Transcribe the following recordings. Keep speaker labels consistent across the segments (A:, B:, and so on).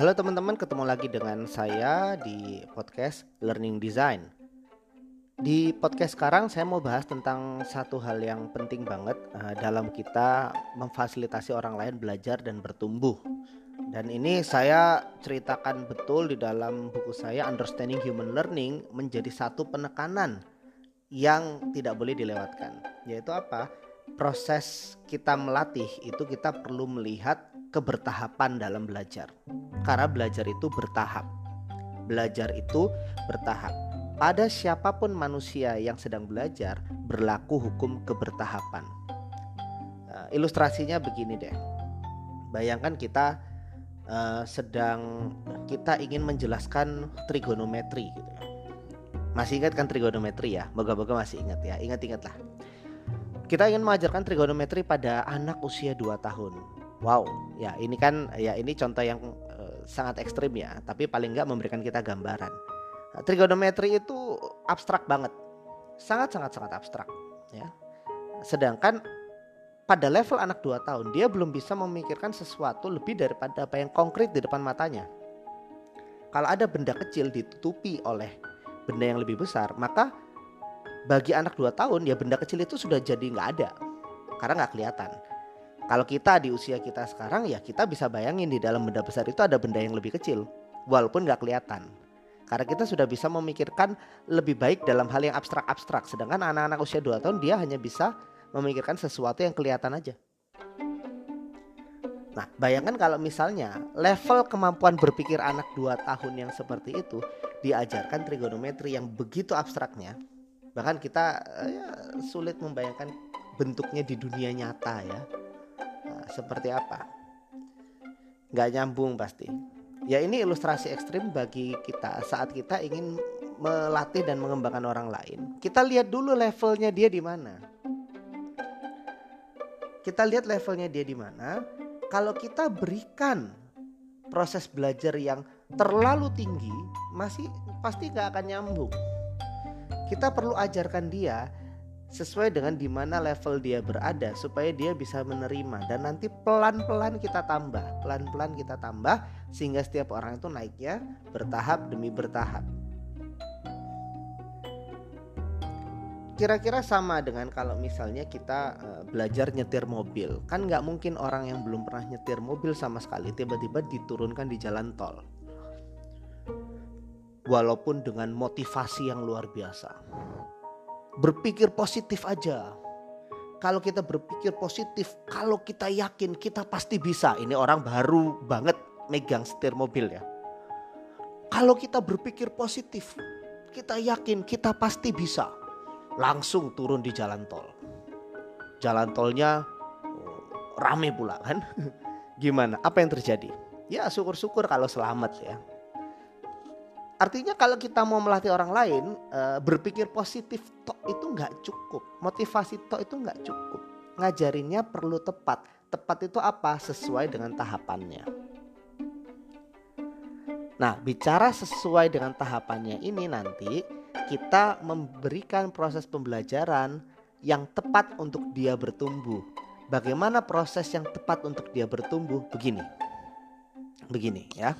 A: Halo teman-teman, ketemu lagi dengan saya di podcast Learning Design. Di podcast sekarang saya mau bahas tentang satu hal yang penting banget uh, dalam kita memfasilitasi orang lain belajar dan bertumbuh. Dan ini saya ceritakan betul di dalam buku saya Understanding Human Learning menjadi satu penekanan yang tidak boleh dilewatkan. Yaitu apa? Proses kita melatih itu kita perlu melihat kebertahapan dalam belajar. Karena belajar itu bertahap. Belajar itu bertahap pada siapa pun manusia yang sedang belajar berlaku hukum kebertahapan. Uh, ilustrasinya begini deh. Bayangkan kita uh, sedang kita ingin menjelaskan trigonometri gitu. Ya. Masih ingat kan trigonometri ya? Moga-moga masih ingat ya. Ingat-ingatlah. Kita ingin mengajarkan trigonometri pada anak usia 2 tahun. Wow, ya ini kan ya ini contoh yang uh, sangat ekstrim ya, tapi paling nggak memberikan kita gambaran Nah, trigonometri itu abstrak banget. Sangat-sangat sangat abstrak, ya. Sedangkan pada level anak 2 tahun dia belum bisa memikirkan sesuatu lebih daripada apa yang konkret di depan matanya. Kalau ada benda kecil ditutupi oleh benda yang lebih besar, maka bagi anak 2 tahun ya benda kecil itu sudah jadi nggak ada karena nggak kelihatan. Kalau kita di usia kita sekarang ya kita bisa bayangin di dalam benda besar itu ada benda yang lebih kecil walaupun nggak kelihatan. Karena kita sudah bisa memikirkan lebih baik dalam hal yang abstrak-abstrak. Sedangkan anak-anak usia 2 tahun dia hanya bisa memikirkan sesuatu yang kelihatan aja. Nah, bayangkan kalau misalnya level kemampuan berpikir anak 2 tahun yang seperti itu diajarkan trigonometri yang begitu abstraknya. Bahkan kita ya, sulit membayangkan bentuknya di dunia nyata ya. Seperti apa? Gak nyambung pasti. Ya ini ilustrasi ekstrim bagi kita saat kita ingin melatih dan mengembangkan orang lain. Kita lihat dulu levelnya dia di mana. Kita lihat levelnya dia di mana. Kalau kita berikan proses belajar yang terlalu tinggi, masih pasti gak akan nyambung. Kita perlu ajarkan dia sesuai dengan di mana level dia berada supaya dia bisa menerima. Dan nanti pelan-pelan kita tambah, pelan-pelan kita tambah sehingga setiap orang itu naiknya bertahap demi bertahap. Kira-kira sama dengan kalau misalnya kita uh, belajar nyetir mobil, kan nggak mungkin orang yang belum pernah nyetir mobil sama sekali tiba-tiba diturunkan di jalan tol, walaupun dengan motivasi yang luar biasa berpikir positif aja. Kalau kita berpikir positif, kalau kita yakin kita pasti bisa. Ini orang baru banget megang setir mobil ya. Kalau kita berpikir positif, kita yakin kita pasti bisa. Langsung turun di jalan tol. Jalan tolnya oh, rame pula kan. Gimana? Apa yang terjadi? Ya syukur-syukur kalau selamat ya. Artinya kalau kita mau melatih orang lain uh, berpikir positif tok itu nggak cukup, motivasi tok itu nggak cukup. Ngajarinnya perlu tepat. Tepat itu apa? Sesuai dengan tahapannya. Nah, bicara sesuai dengan tahapannya ini nanti kita memberikan proses pembelajaran yang tepat untuk dia bertumbuh. Bagaimana proses yang tepat untuk dia bertumbuh? Begini, begini ya.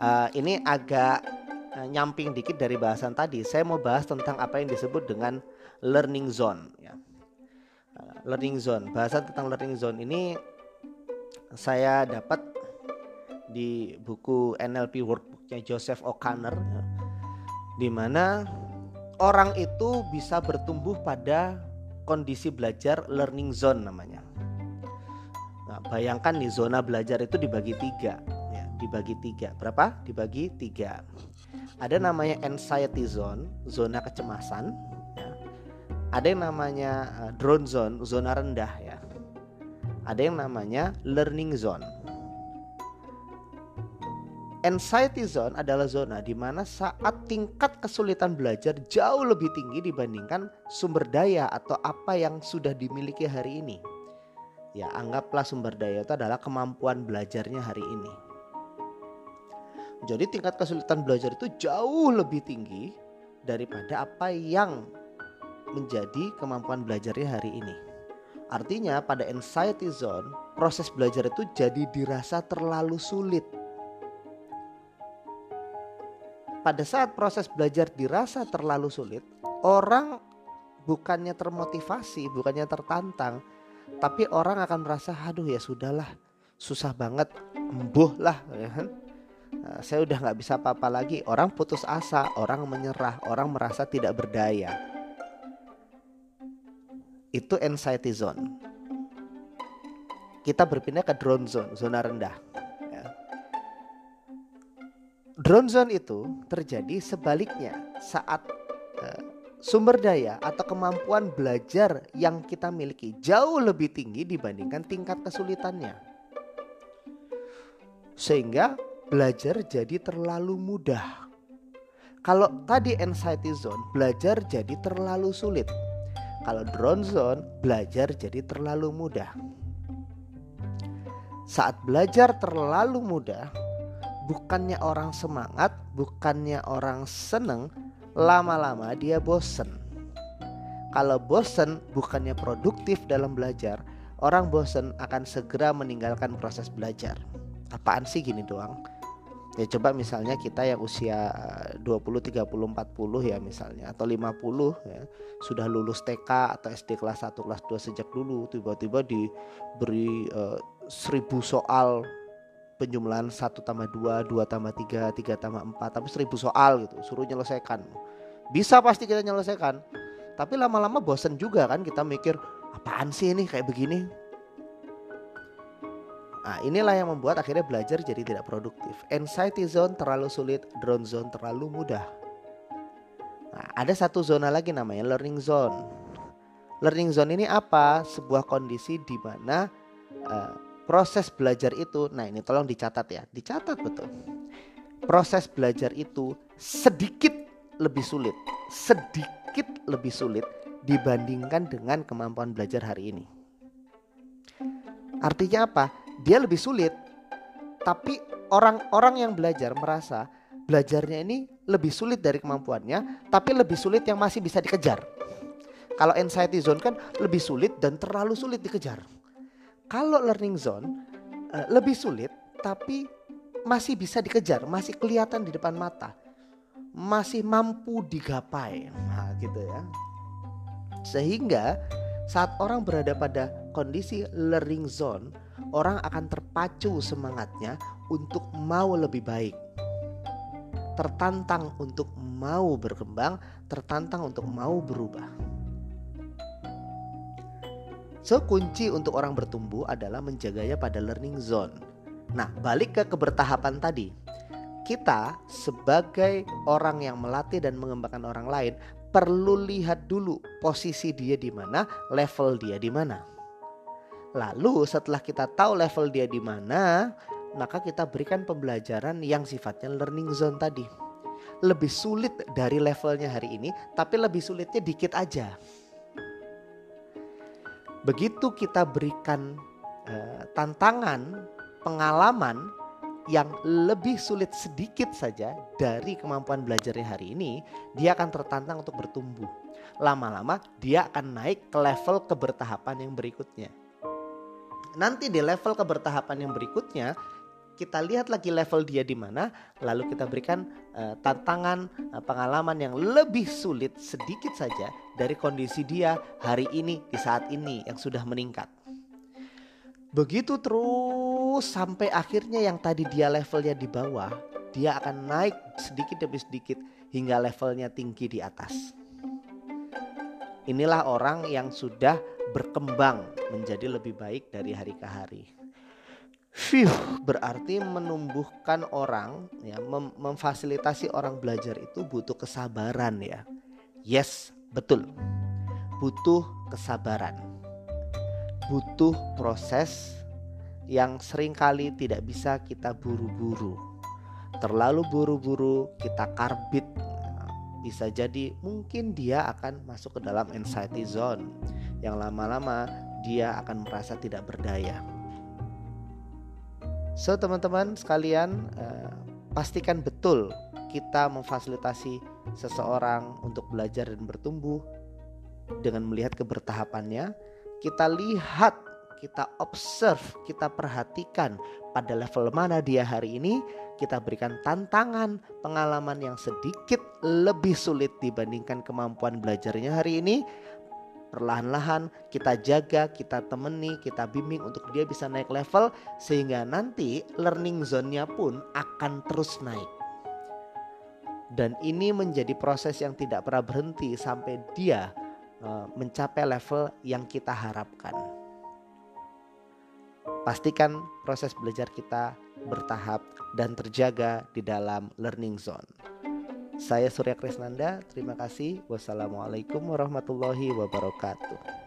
A: Uh, ini agak uh, nyamping dikit dari bahasan tadi. Saya mau bahas tentang apa yang disebut dengan learning zone. Ya. Uh, learning zone. Bahasan tentang learning zone ini saya dapat di buku NLP workbooknya Joseph O'Connor, ya, di mana orang itu bisa bertumbuh pada kondisi belajar learning zone namanya. Nah, bayangkan nih zona belajar itu dibagi tiga, dibagi tiga. Berapa? Dibagi tiga ada namanya anxiety zone, zona kecemasan. Ya. Ada yang namanya uh, drone zone, zona rendah ya. Ada yang namanya learning zone. Anxiety zone adalah zona di mana saat tingkat kesulitan belajar jauh lebih tinggi dibandingkan sumber daya atau apa yang sudah dimiliki hari ini. Ya, anggaplah sumber daya itu adalah kemampuan belajarnya hari ini. Jadi tingkat kesulitan belajar itu jauh lebih tinggi daripada apa yang menjadi kemampuan belajarnya hari ini. Artinya pada anxiety zone proses belajar itu jadi dirasa terlalu sulit. pada saat proses belajar dirasa terlalu sulit, orang bukannya termotivasi, bukannya tertantang, tapi orang akan merasa, aduh ya sudahlah, susah banget, embuh lah, ya kan? Nah, saya udah nggak bisa apa-apa lagi. Orang putus asa, orang menyerah, orang merasa tidak berdaya. Itu anxiety zone. Kita berpindah ke drone zone, zona rendah. Ya. Drone zone itu terjadi sebaliknya saat uh, sumber daya atau kemampuan belajar yang kita miliki jauh lebih tinggi dibandingkan tingkat kesulitannya. Sehingga belajar jadi terlalu mudah. Kalau tadi anxiety zone, belajar jadi terlalu sulit. Kalau drone zone, belajar jadi terlalu mudah. Saat belajar terlalu mudah, bukannya orang semangat, bukannya orang seneng, lama-lama dia bosen. Kalau bosen bukannya produktif dalam belajar, orang bosen akan segera meninggalkan proses belajar. Apaan sih gini doang? Ya coba misalnya kita yang usia 20, 30, 40 ya misalnya atau 50 ya sudah lulus TK atau SD kelas 1 kelas 2 sejak dulu tiba-tiba diberi uh, seribu soal penjumlahan 1 tambah 2, 2 tambah 3, 3 tambah 4 tapi seribu soal gitu suruh nyelesaikan. Bisa pasti kita nyelesaikan tapi lama-lama bosen juga kan kita mikir apaan sih ini kayak begini Nah, inilah yang membuat akhirnya belajar jadi tidak produktif. Anxiety zone terlalu sulit, drone zone terlalu mudah. Nah, ada satu zona lagi namanya learning zone. Learning zone ini apa? Sebuah kondisi di mana uh, proses belajar itu, nah ini tolong dicatat ya, dicatat betul. Proses belajar itu sedikit lebih sulit, sedikit lebih sulit dibandingkan dengan kemampuan belajar hari ini. Artinya apa? Dia lebih sulit. Tapi orang-orang yang belajar merasa belajarnya ini lebih sulit dari kemampuannya, tapi lebih sulit yang masih bisa dikejar. Kalau anxiety zone kan lebih sulit dan terlalu sulit dikejar. Kalau learning zone uh, lebih sulit tapi masih bisa dikejar, masih kelihatan di depan mata. Masih mampu digapai. Nah, gitu ya. Sehingga saat orang berada pada kondisi learning zone, orang akan terpacu semangatnya untuk mau lebih baik. Tertantang untuk mau berkembang, tertantang untuk mau berubah. So kunci untuk orang bertumbuh adalah menjaganya pada learning zone. Nah, balik ke kebertahapan tadi. Kita sebagai orang yang melatih dan mengembangkan orang lain perlu lihat dulu posisi dia di mana, level dia di mana. Lalu setelah kita tahu level dia di mana, maka kita berikan pembelajaran yang sifatnya learning zone tadi. Lebih sulit dari levelnya hari ini, tapi lebih sulitnya dikit aja. Begitu kita berikan uh, tantangan, pengalaman yang lebih sulit sedikit saja dari kemampuan belajarnya hari ini, dia akan tertantang untuk bertumbuh. Lama-lama dia akan naik ke level kebertahapan yang berikutnya nanti di level kebertahapan yang berikutnya kita lihat lagi level dia di mana, lalu kita berikan uh, tantangan uh, pengalaman yang lebih sulit sedikit saja dari kondisi dia hari ini di saat ini yang sudah meningkat. Begitu terus sampai akhirnya yang tadi dia levelnya di bawah, dia akan naik sedikit demi sedikit hingga levelnya tinggi di atas. Inilah orang yang sudah berkembang menjadi lebih baik dari hari ke hari. Fiuh, berarti menumbuhkan orang ya mem memfasilitasi orang belajar itu butuh kesabaran ya. Yes, betul. Butuh kesabaran. Butuh proses yang sering kali tidak bisa kita buru-buru. Terlalu buru-buru kita karbit bisa jadi mungkin dia akan masuk ke dalam anxiety zone yang lama-lama dia akan merasa tidak berdaya. So teman-teman sekalian uh, pastikan betul kita memfasilitasi seseorang untuk belajar dan bertumbuh dengan melihat kebertahapannya. Kita lihat, kita observe, kita perhatikan pada level mana dia hari ini. kita berikan tantangan pengalaman yang sedikit lebih sulit dibandingkan kemampuan belajarnya hari ini perlahan-lahan kita jaga, kita temani, kita bimbing untuk dia bisa naik level sehingga nanti learning zone-nya pun akan terus naik. Dan ini menjadi proses yang tidak pernah berhenti sampai dia uh, mencapai level yang kita harapkan. Pastikan proses belajar kita bertahap dan terjaga di dalam learning zone. Saya Surya Krisnanda, terima kasih. Wassalamualaikum warahmatullahi wabarakatuh.